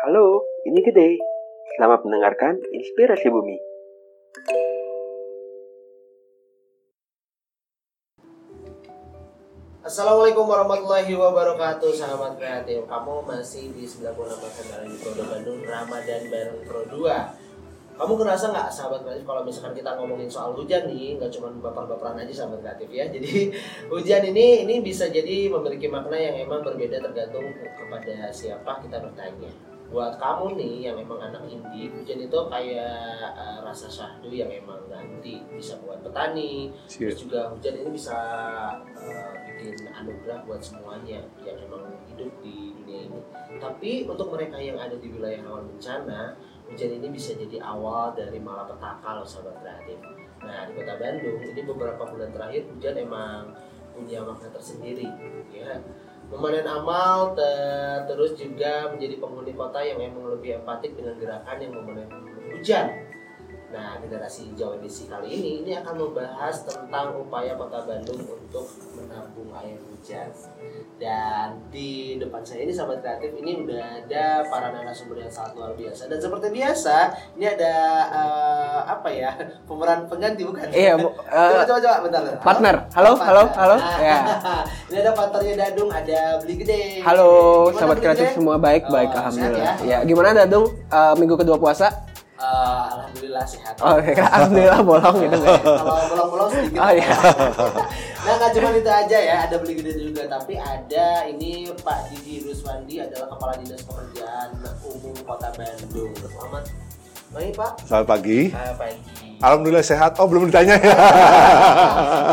Halo, ini Gede. Selamat mendengarkan Inspirasi Bumi. Assalamualaikum warahmatullahi wabarakatuh Sahabat kreatif Kamu masih di 96 kendaraan di Kota Bandung Ramadan bareng Pro 2 Kamu ngerasa nggak sahabat kreatif kalau misalkan kita ngomongin soal hujan nih nggak cuma baper-baperan aja sahabat kreatif ya Jadi hujan ini ini bisa jadi memiliki makna yang emang berbeda tergantung kepada siapa kita bertanya buat kamu nih yang emang anak indie hujan itu kayak uh, rasa syahdu yang emang ganti. Bisa buat petani terus juga hujan ini bisa uh, bikin anugerah buat semuanya yang emang hidup di dunia ini. Tapi untuk mereka yang ada di wilayah rawan bencana hujan ini bisa jadi awal dari malapetaka loh sahabat kreatif nah di kota Bandung ini beberapa bulan terakhir hujan emang punya makna tersendiri ya memanen amal ter terus juga menjadi penghuni kota yang memang lebih empatik dengan gerakan yang memanen hujan. Nah, generasi Jawa edisi kali ini ini akan membahas tentang upaya Kota Bandung untuk menampung air hujan. Dan di depan saya ini sahabat kreatif ini udah ada para narasumber yang sangat luar biasa. Dan seperti biasa, ini ada uh, apa ya? Pemeran pengganti bukan? Iya, Bu. coba, coba, coba, bentar. Partner. Halo, halo, halo. Nah, Ya. ini ada partnernya Dadung, ada Beli Gede. Halo, Gimana, sahabat kreatif Gede? semua baik, Oh, baik sehat alhamdulillah. ya? Ya, gimana Dadung Eh, minggu kedua puasa? Alhamdulillah sehat. Oh, ya, alhamdulillah bolong gitu kan. Kalau bolong-bolong sedikit. Oh, iya. nah, nggak cuma itu aja ya, ada beli gede juga, tapi ada ini Pak Didi Ruswandi adalah Kepala Dinas Pekerjaan Umum Kota Bandung. Selamat pagi Pak. Selamat pagi. Ah, pagi. Alhamdulillah sehat. Oh belum ditanya ya.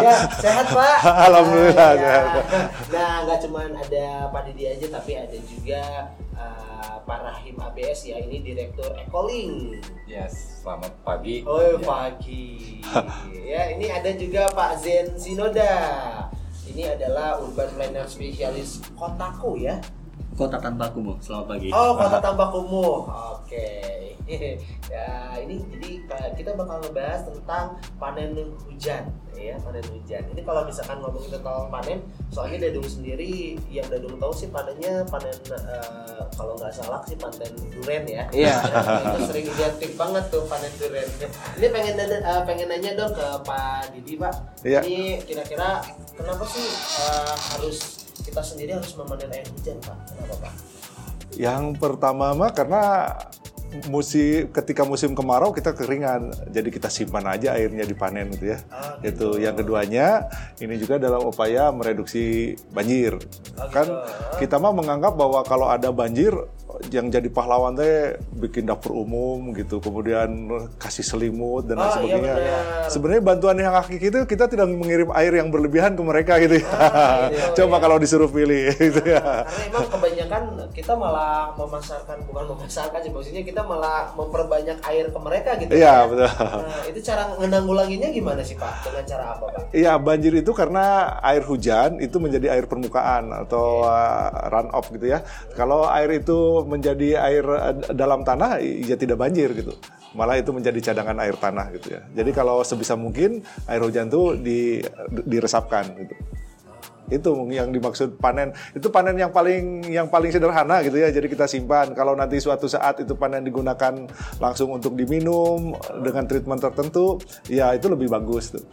ya, sehat Pak. Alhamdulillah, Ah, ya. sehat. Nah, nggak cuma ada Pak Didi aja, tapi ada juga Pak Rahim ABS ya, ini Direktur Ecolink. Yes, selamat pagi. Oh Ya. pagi. ya ini ada juga Pak Zen Sinoda. Ini adalah urban planner spesialis Kotaku ya. Kota Tanpa Kumuh. Selamat pagi. Oh Kota Tambah Kumuh. Oke. ya ini jadi Pak, kita bakal ngebahas tentang panen hujan ya panen hujan. Ini kalau misalkan ngomongin tentang panen, soalnya Dadung sendiri yang Dadung tahu sih panennya panen eh, kalau nggak salah sih panen duren ya. Iya. itu sering identik banget tuh panen durian. Ini pengen nanya, eh, pengen nanya dong ke Pak Didi Pak. Iya. Ini kira-kira kenapa sih eh, harus kita sendiri harus memanen air hujan Pak? Kenapa Pak? Yang pertama mah karena musim ketika musim kemarau kita keringan, jadi kita simpan aja airnya dipanen gitu ya. Ah, Itu yang keduanya ini juga dalam upaya mereduksi banjir. Ah, Kan gitu. kita mah menganggap bahwa kalau ada banjir yang jadi pahlawan teh bikin dapur umum gitu, kemudian kasih selimut dan Ah, lain iya sebagainya. benar. Sebenarnya bantuan yang hakiki itu kita tidak mengirim air yang berlebihan ke mereka gitu ya. iya, Coba iya. kalau disuruh pilih gitu ya. Karena emang kebanyakan kita malah memasarkan bukan memasarkan sih maksudnya kita malah memperbanyak air ke mereka gitu. Iya, ya. betul. Nah, itu cara menanggulanginya gimana sih Pak? Dengan cara apa Pak? Iya, banjir itu karena air hujan itu menjadi air permukaan atau uh, run off gitu ya. Kalau air itu menjadi air uh, dalam tanah, ya tidak banjir gitu. Malah itu menjadi cadangan air tanah gitu ya. Jadi kalau sebisa mungkin air hujan itu di, diresapkan gitu. Itu yang dimaksud panen. Itu panen yang paling yang paling sederhana gitu ya. Jadi kita simpan. Kalau nanti suatu saat itu panen digunakan langsung untuk diminum dengan treatment tertentu, ya itu lebih bagus tuh.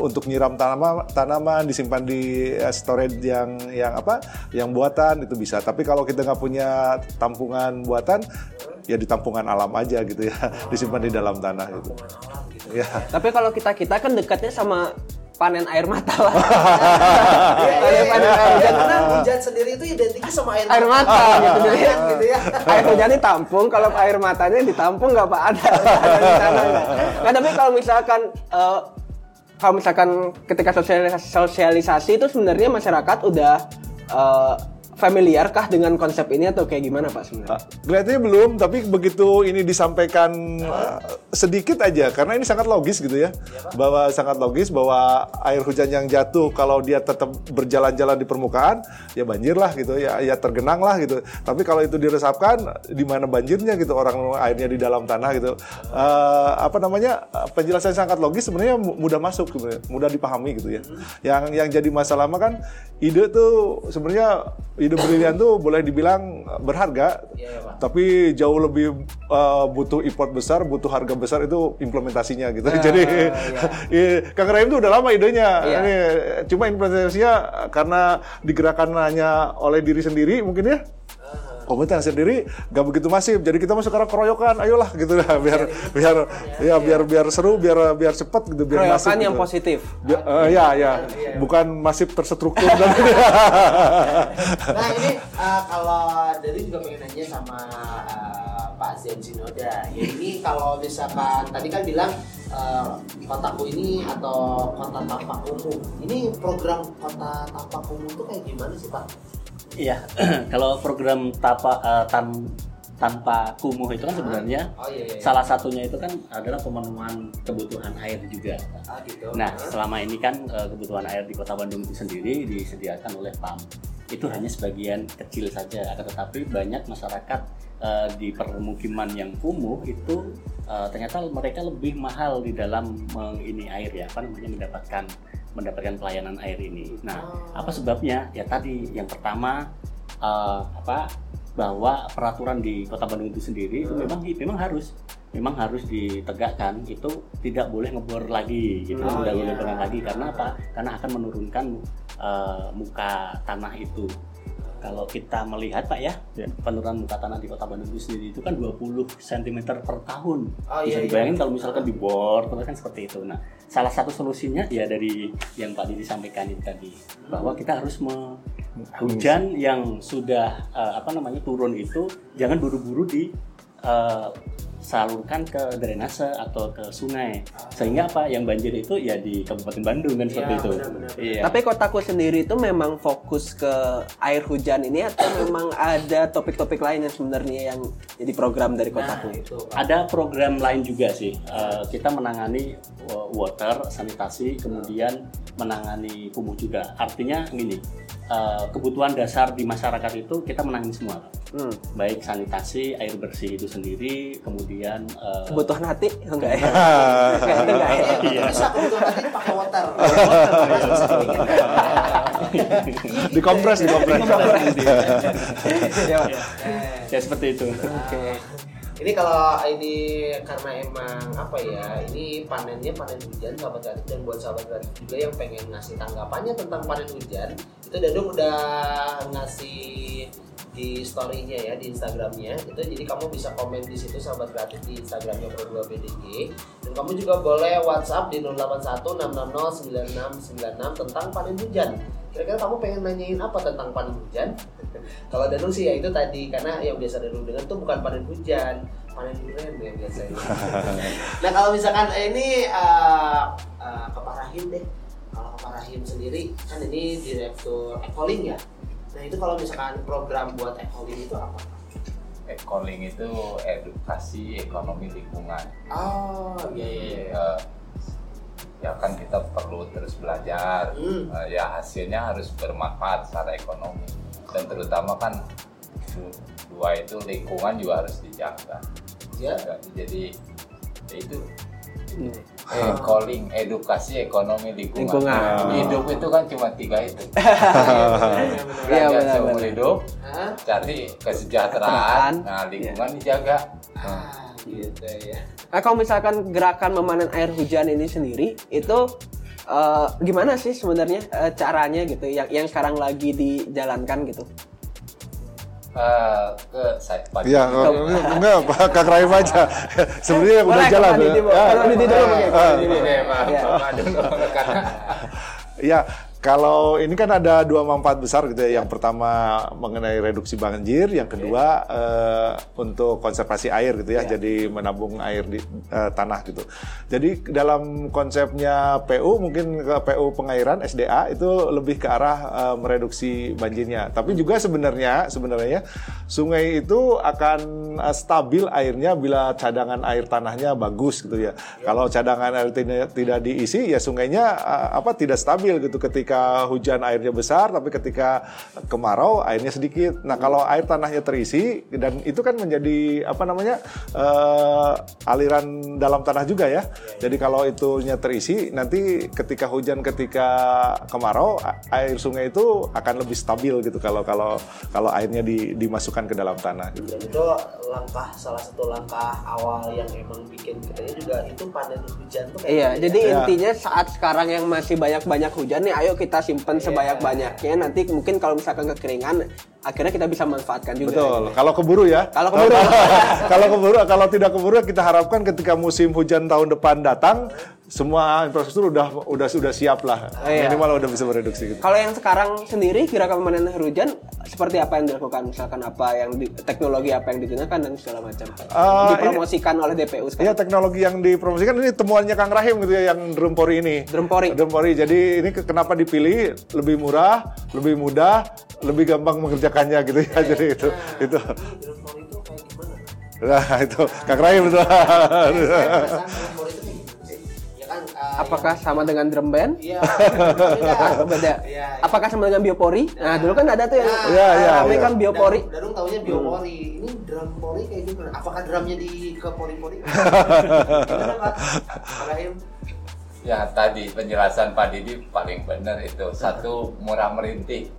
Untuk nyiram tanaman tanaman disimpan di eh, storage yang yang apa? Yang buatan itu bisa. Tapi kalau kita nggak punya tampungan buatan, ya di tampungan alam aja gitu ya. Disimpan di dalam tanah gitu. Ya. Tapi kalau kita kita kan dekatnya sama panen air mata lah. Iya, iya, iya. panen air hujan Karena hujan sendiri itu identiknya sama air, air mata gitu. Jadi Kan gitu ya. air hujan ditampung, kalau air matanya ditampung nggak apa ada. ada di sana nggak. Nah tapi kalau misalkan eh, kalau misalkan ketika sosialisasi, sosialisasi itu sebenarnya masyarakat udah eh, familiar kah dengan konsep ini atau kayak gimana Pak sebenarnya? Ah, Kelihatannya belum, tapi begitu ini disampaikan uh, sedikit aja, karena ini sangat logis gitu ya, bahwa sangat logis bahwa air hujan yang jatuh kalau dia tetap berjalan-jalan di permukaan, ya banjir lah gitu, ya, ya tergenang lah gitu. Tapi kalau itu diresapkan, di mana banjirnya gitu, orang airnya di dalam tanah gitu. Eh, apa namanya penjelasan sangat logis sebenarnya mu- mudah masuk, sebenarnya, mudah dipahami gitu ya. Yang yang jadi masalah mah kan ide tuh sebenarnya ide brilian tuh boleh dibilang berharga, Iya, Pak. tapi jauh lebih uh, butuh import besar, butuh harga besar itu implementasinya gitu. Jadi iya, Kang Rahim tuh udah lama idenya, Iya. Ini, cuma implementasinya karena digerakkan hanya oleh diri sendiri mungkin ya. Komunitas sendiri gak begitu masif, jadi kita masuk sekarang keroyokan, ayolah gitu lah, biar biar ya biar biar seru, biar biar cepat gitu, biar masif. Keroyokan yang gitu. positif. Ya, eh, ya, ya, bukan masif terstruktur dan Nah ini uh, kalau dari juga pengen nanya sama uh, Pak Zen Sinoda. Ya ini kalau misalkan tadi kan bilang uh, kotaku ini atau kota tanpa kumuh. Ini program kota tanpa kumuh itu kayak gimana sih Pak? Iya, kalau program tapa eh, tan tanpa kumuh itu kan sebenarnya Oh iya. iya. salah satunya itu kan adalah pemenuhan kebutuhan air juga. Ah, gitu. Nah, selama ini kan eh, kebutuhan air di Kota Bandung itu sendiri disediakan oleh PAM. Itu hanya sebagian kecil saja, akan tetapi banyak masyarakat eh, di permukiman yang kumuh itu eh, ternyata mereka lebih mahal di dalam meng- ini air ya, apa namanya mendapatkan mendapatkan pelayanan air ini. Nah, apa sebabnya? Ya tadi yang pertama eh, apa bahwa peraturan di Kota Bandung itu sendiri itu memang memang harus memang harus ditegakkan. Itu tidak boleh ngebor lagi gitu Oh, tidak iya. boleh ngebor lagi karena apa? Karena akan menurunkan eh, muka tanah itu kalau kita melihat pak ya Ya. penurunan muka tanah di kota Bandung itu sendiri itu kan 20 cm per tahun. Oh, bisa iya, dibayangin kalau misalkan dibor terus kan seperti itu. Nah salah satu solusinya ya dari yang Pak Didi sampaikan itu tadi bahwa kita harus me- hujan yang sudah eh, apa namanya turun itu jangan buru-buru di eh, salurkan ke drainase atau ke sungai sehingga apa yang banjir itu ya di Kabupaten Bandung kan seperti Iya, itu benar-benar. iya Tapi kotaku sendiri itu memang fokus ke air hujan ini atau memang ada topik-topik lain yang sebenarnya yang jadi program dari Nah, kotaku? itu Pak. ada program lain juga sih Eh, kita menangani wa- water sanitasi kemudian menangani kumuh juga artinya gini eh, kebutuhan dasar di masyarakat itu kita menangani semua Hmm. baik sanitasi air bersih itu sendiri kemudian eh, Kebutuhan hati enggak ya? Enggak, ya? Iya, bisa kebetulan tadi pakai water. Dikompres, dikompres. Ya, Pak. ya seperti itu Oke. Ini kalau ini karena emang apa ya, ini panennya panen hujan sahabat kreatif dan buat sahabat kreatif juga yang pengen ngasih tanggapannya tentang panen hujan, itu Dadung udah ngasih di story-nya ya di Instagramnya itu jadi kamu bisa komen di situ sahabat kreatif di Instagramnya Pro 2 BDG dan kamu juga boleh WhatsApp di 0816609696 tentang panen hujan kira-kira kamu pengen nanyain apa tentang panen hujan? Kalau Danung sih ya itu tadi karena yang biasa Danung dengar tuh bukan panen hujan panen durian ya biasanya. Nah kalau misalkan eh, ini uh, uh, ke Pak Rahim deh. Kalau ke Pak Rahim sendiri kan ini direktur Ecoling ya? Nah itu kalau misalkan program buat Ecoling itu apa? Ecoling itu edukasi ekonomi lingkungan. oh iya iya iya. Eh, ya kan kita perlu terus belajar. Hmm. Eh, ya hasilnya harus bermanfaat secara ekonomi dan terutama kan du- dua itu lingkungan juga harus dijaga. ya Ya, Jadi ya itu eh, calling edukasi ekonomi lingkungan. Lingkungan. Hidup itu kan cuma tiga itu. Iya, Belajar seumur benar. hidup, cari kesejahteraan, nah lingkungan dijaga. ah gitu ya Nah, kalau misalkan gerakan memanen air hujan ini sendiri itu eh, gimana sih sebenarnya eh, caranya gitu yang yang sekarang lagi dijalankan gitu? Eh, ke saya pagi Iya, enggak, Pak Kak Raif aja. Sebenarnya udah Boleh, jalan. Ya. Kalau dulu. Oke, Pak. Iya. Pak dulu. Karena Ya, kalau ini kan ada dua manfaat besar gitu ya. Yang pertama mengenai reduksi banjir, yang kedua eh, untuk konservasi air gitu ya. Jadi menabung air di eh, tanah gitu. Jadi dalam konsepnya PU mungkin ke PU pengairan SDA itu lebih ke arah eh, mereduksi banjirnya. Tapi juga sebenarnya sebenarnya sungai itu akan eh, stabil airnya bila cadangan air tanahnya bagus gitu ya. Kalau cadangan air tidak tidak diisi ya sungainya eh, apa tidak stabil gitu ketika ketika hujan airnya besar, tapi ketika kemarau airnya sedikit. Nah kalau air tanahnya terisi dan itu kan menjadi apa namanya eh, aliran dalam tanah juga ya. Jadi kalau itunya terisi, nanti ketika hujan, ketika kemarau, air sungai itu akan lebih stabil gitu. Kalau kalau kalau airnya di- dimasukkan ke dalam tanah. Gitu. dan itu langkah salah satu langkah awal yang emang bikin kitanya juga itu panen hujan tuh kayak Iya, gitu jadi ya. Iya. intinya saat sekarang yang masih banyak-banyak hujan nih, ayo kita simpen Iya. sebanyak-banyaknya. Nanti mungkin kalau misalkan kekeringan, akhirnya kita bisa manfaatkan juga. Betul. Kalau keburu ya. Kalau keburu. kalau keburu, kalau tidak keburu kita harapkan ketika musim hujan tahun depan datang, semua infrastruktur udah udah sudah siap lah. Iya. Minimal udah bisa bereduksi gitu. Kalau yang sekarang sendiri pemanen air hujan seperti apa yang dilakukan? Misalkan apa yang di- teknologi apa yang digunakan dan segala macam. Ah, Dipromosikan oleh DPU sekarang. Ya teknologi yang dipromosikan ini temuannya Kang Rahim gitu ya yang drum pori ini. Drum pori. Drum pori. Jadi ini ke- kenapa dipilih lebih murah, lebih mudah, lebih gampang mengerjakannya gitu ya. Jadi itu itu. Itu kayak gimana? Nah, itu Kang itu. Saya perasaan drone itu kayak gimana sih? Ya kan eh, Apakah sama dengan drum band? Iya, beda. Ah. Iya, iya. Apakah sama dengan biopori? Nah, dulu kan ada tuh yang Nah, Iya, iya, rame iya. kan biopori. Darung taunya biopori. Ini drum pori kayak gimana? Apakah drumnya di ke pori-pori? Gimana Pak? Ya tadi penjelasan Pak Didi paling benar itu satu murah merintih.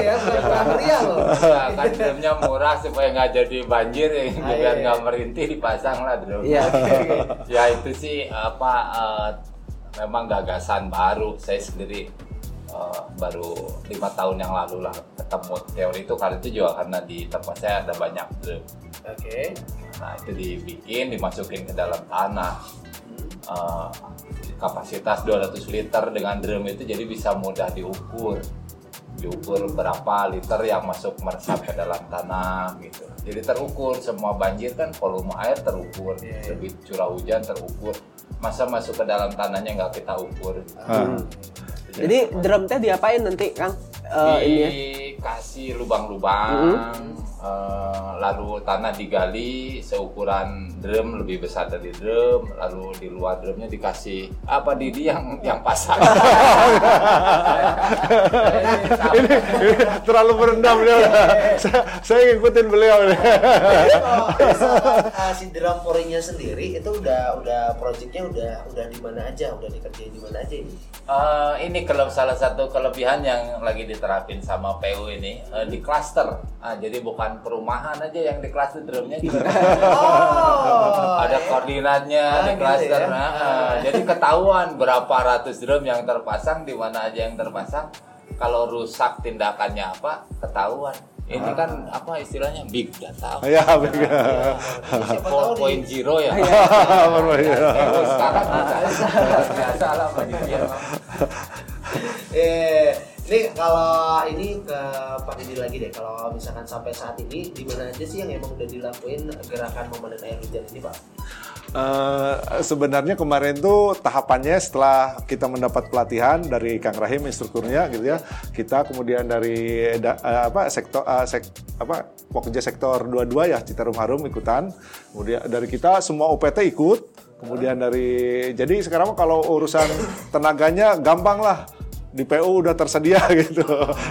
Ya, meriah loh. Nah, kan drumnya murah supaya nggak jadi banjir ya, Ah, biar iya, nggak iya. merintih dipasang lah drum. Iya. ya itu sih apa eh, memang gagasan baru saya sendiri eh, baru lima tahun yang lalu lah ketemu teori itu karena itu juga karena di tempat saya ada banyak drum. Oke. Nah itu dibikin, dimasukin ke dalam tanah. Eh, kapasitas 200 liter dengan drum itu jadi bisa mudah diukur. Diukur berapa liter yang masuk meresap ke dalam tanah gitu. Jadi terukur semua banjir kan volume air terukur, Iya, iya. debit curah hujan terukur. Masa masuk ke dalam tanahnya nggak kita ukur. Ah. Jadi drum teh diapain nanti, Kang? Eh, ini ya. dikasih lubang-lubang eh, lalu tanah digali seukuran drum lebih besar dari drum lalu di luar drumnya dikasih apa Didi yang yang pasang ini, ini terlalu berendam dia. saya, saya ngikutin beliau nih. Uh, si drum porinya sendiri itu udah udah projectnya udah udah di mana aja, udah dikerjain di mana aja ini. Eh, ini kalau salah satu kelebihan yang lagi diterapin sama PU ini eh, di cluster Ah, jadi bukan perumahan aja yang di cluster drumnya juga Oh. ada koordinatnya Ah, di gitu cluster. ya. Nah, jadi ketahuan berapa ratus drum yang terpasang, di mana aja yang terpasang. Kalau rusak tindakannya apa, ketahuan. Ini Ah. kan apa istilahnya big data. Ya. Siapa tahu di 4.0 ya. Baru ya. Oh, sekarang biasa lah. Eh, ini kalau ini ke Pak Didi lagi deh. Kalau misalkan sampai saat ini di mana aja sih yang emang udah dilakuin gerakan memanen air hujan ini, Pak? Eh, sebenarnya kemarin tuh tahapannya setelah kita mendapat pelatihan dari Kang Rahim instrukturnya gitu ya kita kemudian dari da- eh, apa sektor eh, sek, apa pekerja sektor dua-dua ya Citarum Harum ikutan kemudian dari kita semua OPT ikut kemudian dari jadi sekarang kalau urusan tenaganya gampang lah di PU udah tersedia gitu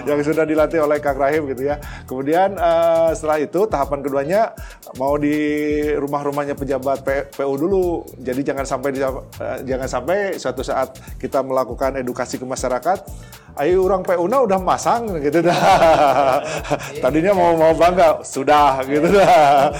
yang sudah dilatih oleh Kang Rahim gitu ya. Kemudian eh, setelah itu tahapan keduanya mau di rumah-rumahnya pejabat PU dulu. Jadi jangan sampai eh, jangan sampai suatu saat kita melakukan edukasi ke masyarakat ayo orang PU na udah masang gitu dah. Tadinya mau mau bangga sudah gitu dah.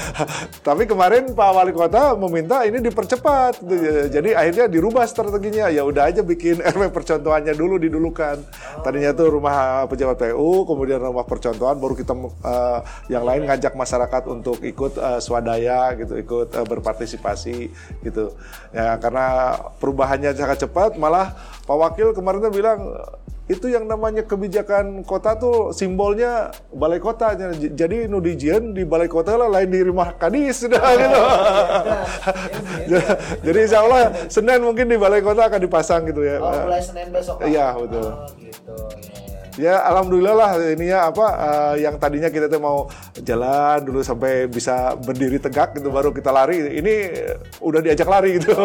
Tapi kemarin Pak Wali Kota meminta ini dipercepat. Jadi akhirnya dirubah strateginya. Ya udah aja bikin RW percontohannya dulu didulukan. Tadinya tuh rumah pejabat PU, kemudian rumah percontohan baru kita eh, yang lain ngajak masyarakat untuk ikut eh, swadaya gitu, ikut eh, berpartisipasi gitu. Ya karena perubahannya sangat cepat malah Pak Wakil kemarin tuh bilang itu yang namanya kebijakan kota tuh simbolnya balai kota jadi nudijian di balai kota lah lain di rumah kadis sudah gitu jadi insya Allah Senin mungkin di balai kota akan dipasang gitu ya Oh, mulai Senin besok. Iya, betul. Oh, gitu. Ya, ya. alhamdulillah lah ini ya apa eh, yang tadinya kita tuh mau jalan dulu sampai bisa berdiri tegak gitu baru kita lari ini udah diajak lari gitu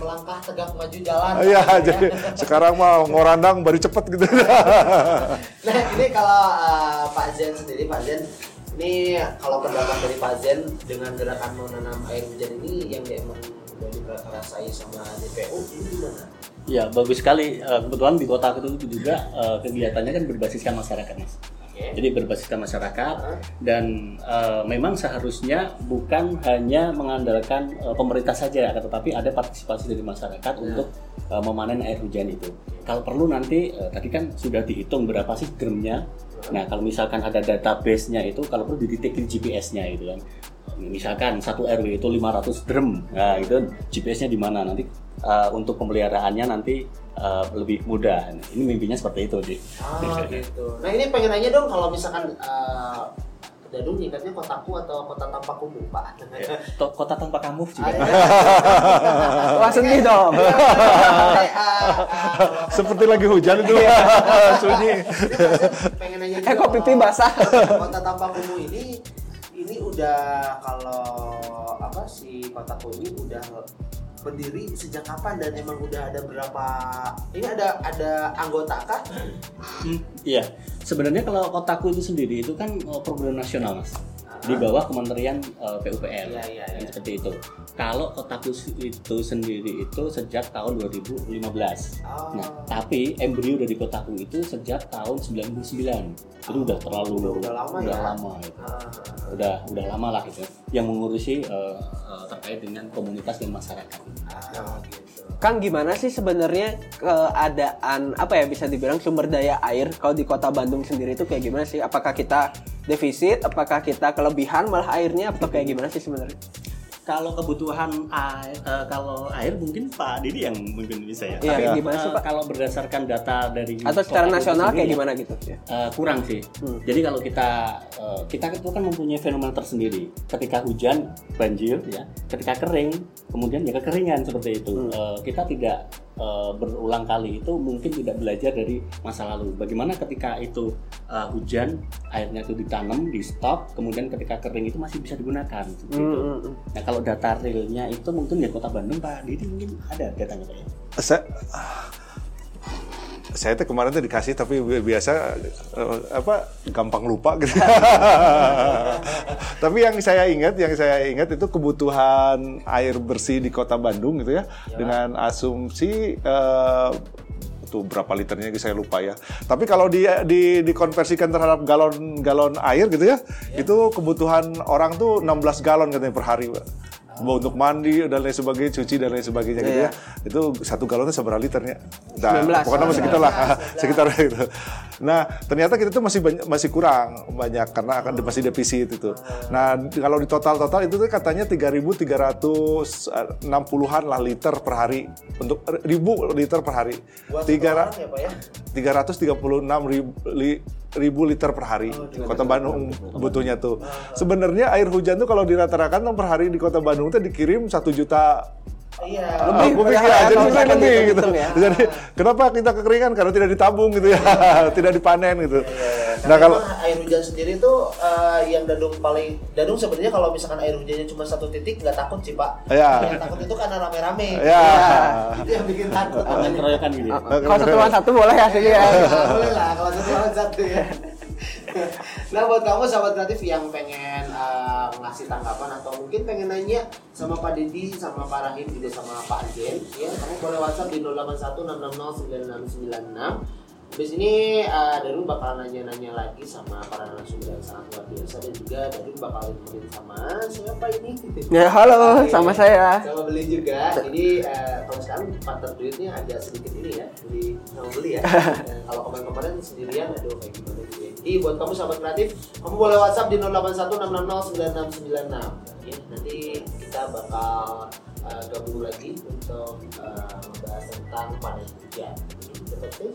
Melatih melangkah tegak maju jalan. Iya, Ya. jadi sekarang mah ngorandang baru cepet gitu. Nah ini kalau uh, Pak Zen sendiri Pak Zen ini kalau pendapat dari Pak Zen dengan gerakan menanam air hujan ini yang dia emang udah dirasai sama DPU ini gimana? Ya bagus sekali. Eh, kebetulan di kota itu juga eh, kegiatannya kan berbasiskan masyarakat mas. Jadi berbasiskan masyarakat dan eh, memang seharusnya bukan hanya mengandalkan eh, pemerintah saja, akan tetapi ada partisipasi dari masyarakat untuk eh, memanen air hujan itu. Kalau perlu nanti eh, tadi kan sudah dihitung berapa sih drumnya. Nah kalau misalkan ada database-nya itu, kalau perlu didetikin GPS-nya itu kan. Misalkan satu RW itu 500 drum, nah itu GPS-nya di mana nanti eh, untuk pemeliharaannya nanti eh, lebih mudah. Ini mimpinya seperti itu, Di. Ah gitu. Nah ini pengen nanya dong kalau misalkan uh, Dadung ingatnya kotaku atau kota tanpa kumuh Pak? Ya, Kota tanpa kamu Ah, juga. iya. Wah sedih dong. Eh, ah, ah, Seperti lagi hujan itu sunyi. Pengen nanya Eh, kok pipi basah? Kota tanpa kumuh ini ini udah kalau apa si kotaku ini udah berdiri sejak kapan dan emang udah ada berapa ini ada ada anggota kah? Hmm, Iya, sebenarnya kalau kotaku itu sendiri itu kan eh, program nasional mas, di bawah Kementerian eh, PUPR, Iya, iya, yang iya. seperti itu. Kalau kotaku itu sendiri itu sejak tahun 2015. Oh. Nah, tapi embrio dari kotaku itu sejak tahun 99. Itu udah terlalu Udah- udah lama udah ya? lama itu. Ah, Udah udah lama lah itu yang mengurusi eh, eh, terkait dengan komunitas dan masyarakat. ah, gitu. Kang gimana sih sebenarnya keadaan apa ya bisa dibilang sumber daya air kalau di kota Bandung sendiri itu kayak gimana sih? Apakah kita defisit? Apakah kita kelebihan malah airnya? Atau kayak gimana sih sebenarnya? Kalau kebutuhan air, eh, kalau air mungkin Pak Didi yang mungkin bisa ya. Iya, Tapi, gimana sih, Pak? Kalau berdasarkan data dari Atau secara nasional kayak gimana gitu? Ya. eh, kurang sih. Hmm. Jadi kalau kita eh, kita itu kan mempunyai fenomena tersendiri. Ketika hujan banjir ya, ketika kering kemudian ya kekeringan seperti itu. Hmm. Eh, kita tidak eh, berulang kali itu mungkin tidak belajar dari masa lalu. Bagaimana ketika itu eh, hujan airnya itu ditanam, di stop, kemudian ketika kering itu masih bisa digunakan. seperti Hmm, itu. hmm. Nah kalau data realnya itu mungkin ya kota Bandung Pak Didi mungkin ada datanya Pak ya? saya saya tuh kemarin tuh dikasih tapi bi- biasa eh, apa gampang lupa gitu. tapi yang saya ingat, yang saya ingat itu kebutuhan air bersih di kota Bandung gitu ya, dengan asumsi eh, tuh berapa liternya saya lupa ya. Tapi kalau di, di dikonversikan terhadap galon-galon air gitu ya, itu kebutuhan orang tuh 16 galon katanya per hari. Pak. Untuk mandi dan lain sebagainya, cuci dan lain sebagainya gitu ya. Itu satu galonnya seberapa liternya? Nah, 19. pokoknya masih sekitar lah, sekitar itu. Nah, ternyata kita tuh masih banyak, masih kurang banyak karena akan masih defisit itu. Nah, kalau di total-total itu tuh katanya 3.360-an lah liter per hari untuk ribu liter per hari. Buat Tiga satu orang ya Pak ya? 336 ribu, li- ribu liter per hari kota Bandung butuhnya tuh. Sebenarnya air hujan tuh kalau dirata-ratakan per hari di kota Bandung tuh dikirim satu juta Iya. Lebih, aku pikir kalau lebih, lebih gitu. ya. Jadi kenapa kita kekeringan karena tidak ditabung gitu ya, tidak dipanen gitu. Nah Nah kalau air hujan sendiri tuh eh, yang Dadung paling Dadung sebenarnya kalau misalkan air hujannya cuma satu titik nggak takut sih Pak. Iya. Yang takut itu karena rame-rame. ya Itu yang bikin takut. Akan keroyokan gitu. Kalau satu lawan satu boleh ya sini ya. Ya, boleh lah kalau satu lawan satu ya. Nah buat kamu sahabat kreatif yang pengen eh, ngasih tanggapan atau mungkin pengen nanya sama Pak Didi, sama Pak Rahim juga sama Pak Jen, ya kamu boleh WhatsApp di 0816609696. Habis ini uh, Darun bakal nanya-nanya lagi sama para narasumber yang sangat luar biasa dan juga Darun bakal ngomongin sama siapa ini? Ya halo, Oke. sama saya. Sama beli juga. Jadi eh, kalau sekarang partner duitnya agak sedikit ini ya, beli sama beli ya. Eh, kalau kemarin-kemarin sendirian, aduh kayak gitu. Jadi buat kamu sahabat kreatif, kamu boleh WhatsApp di 0816609696. Ya, nanti kita bakal eh, gabung lagi untuk eh, membahas tentang panen hujan. Tetap.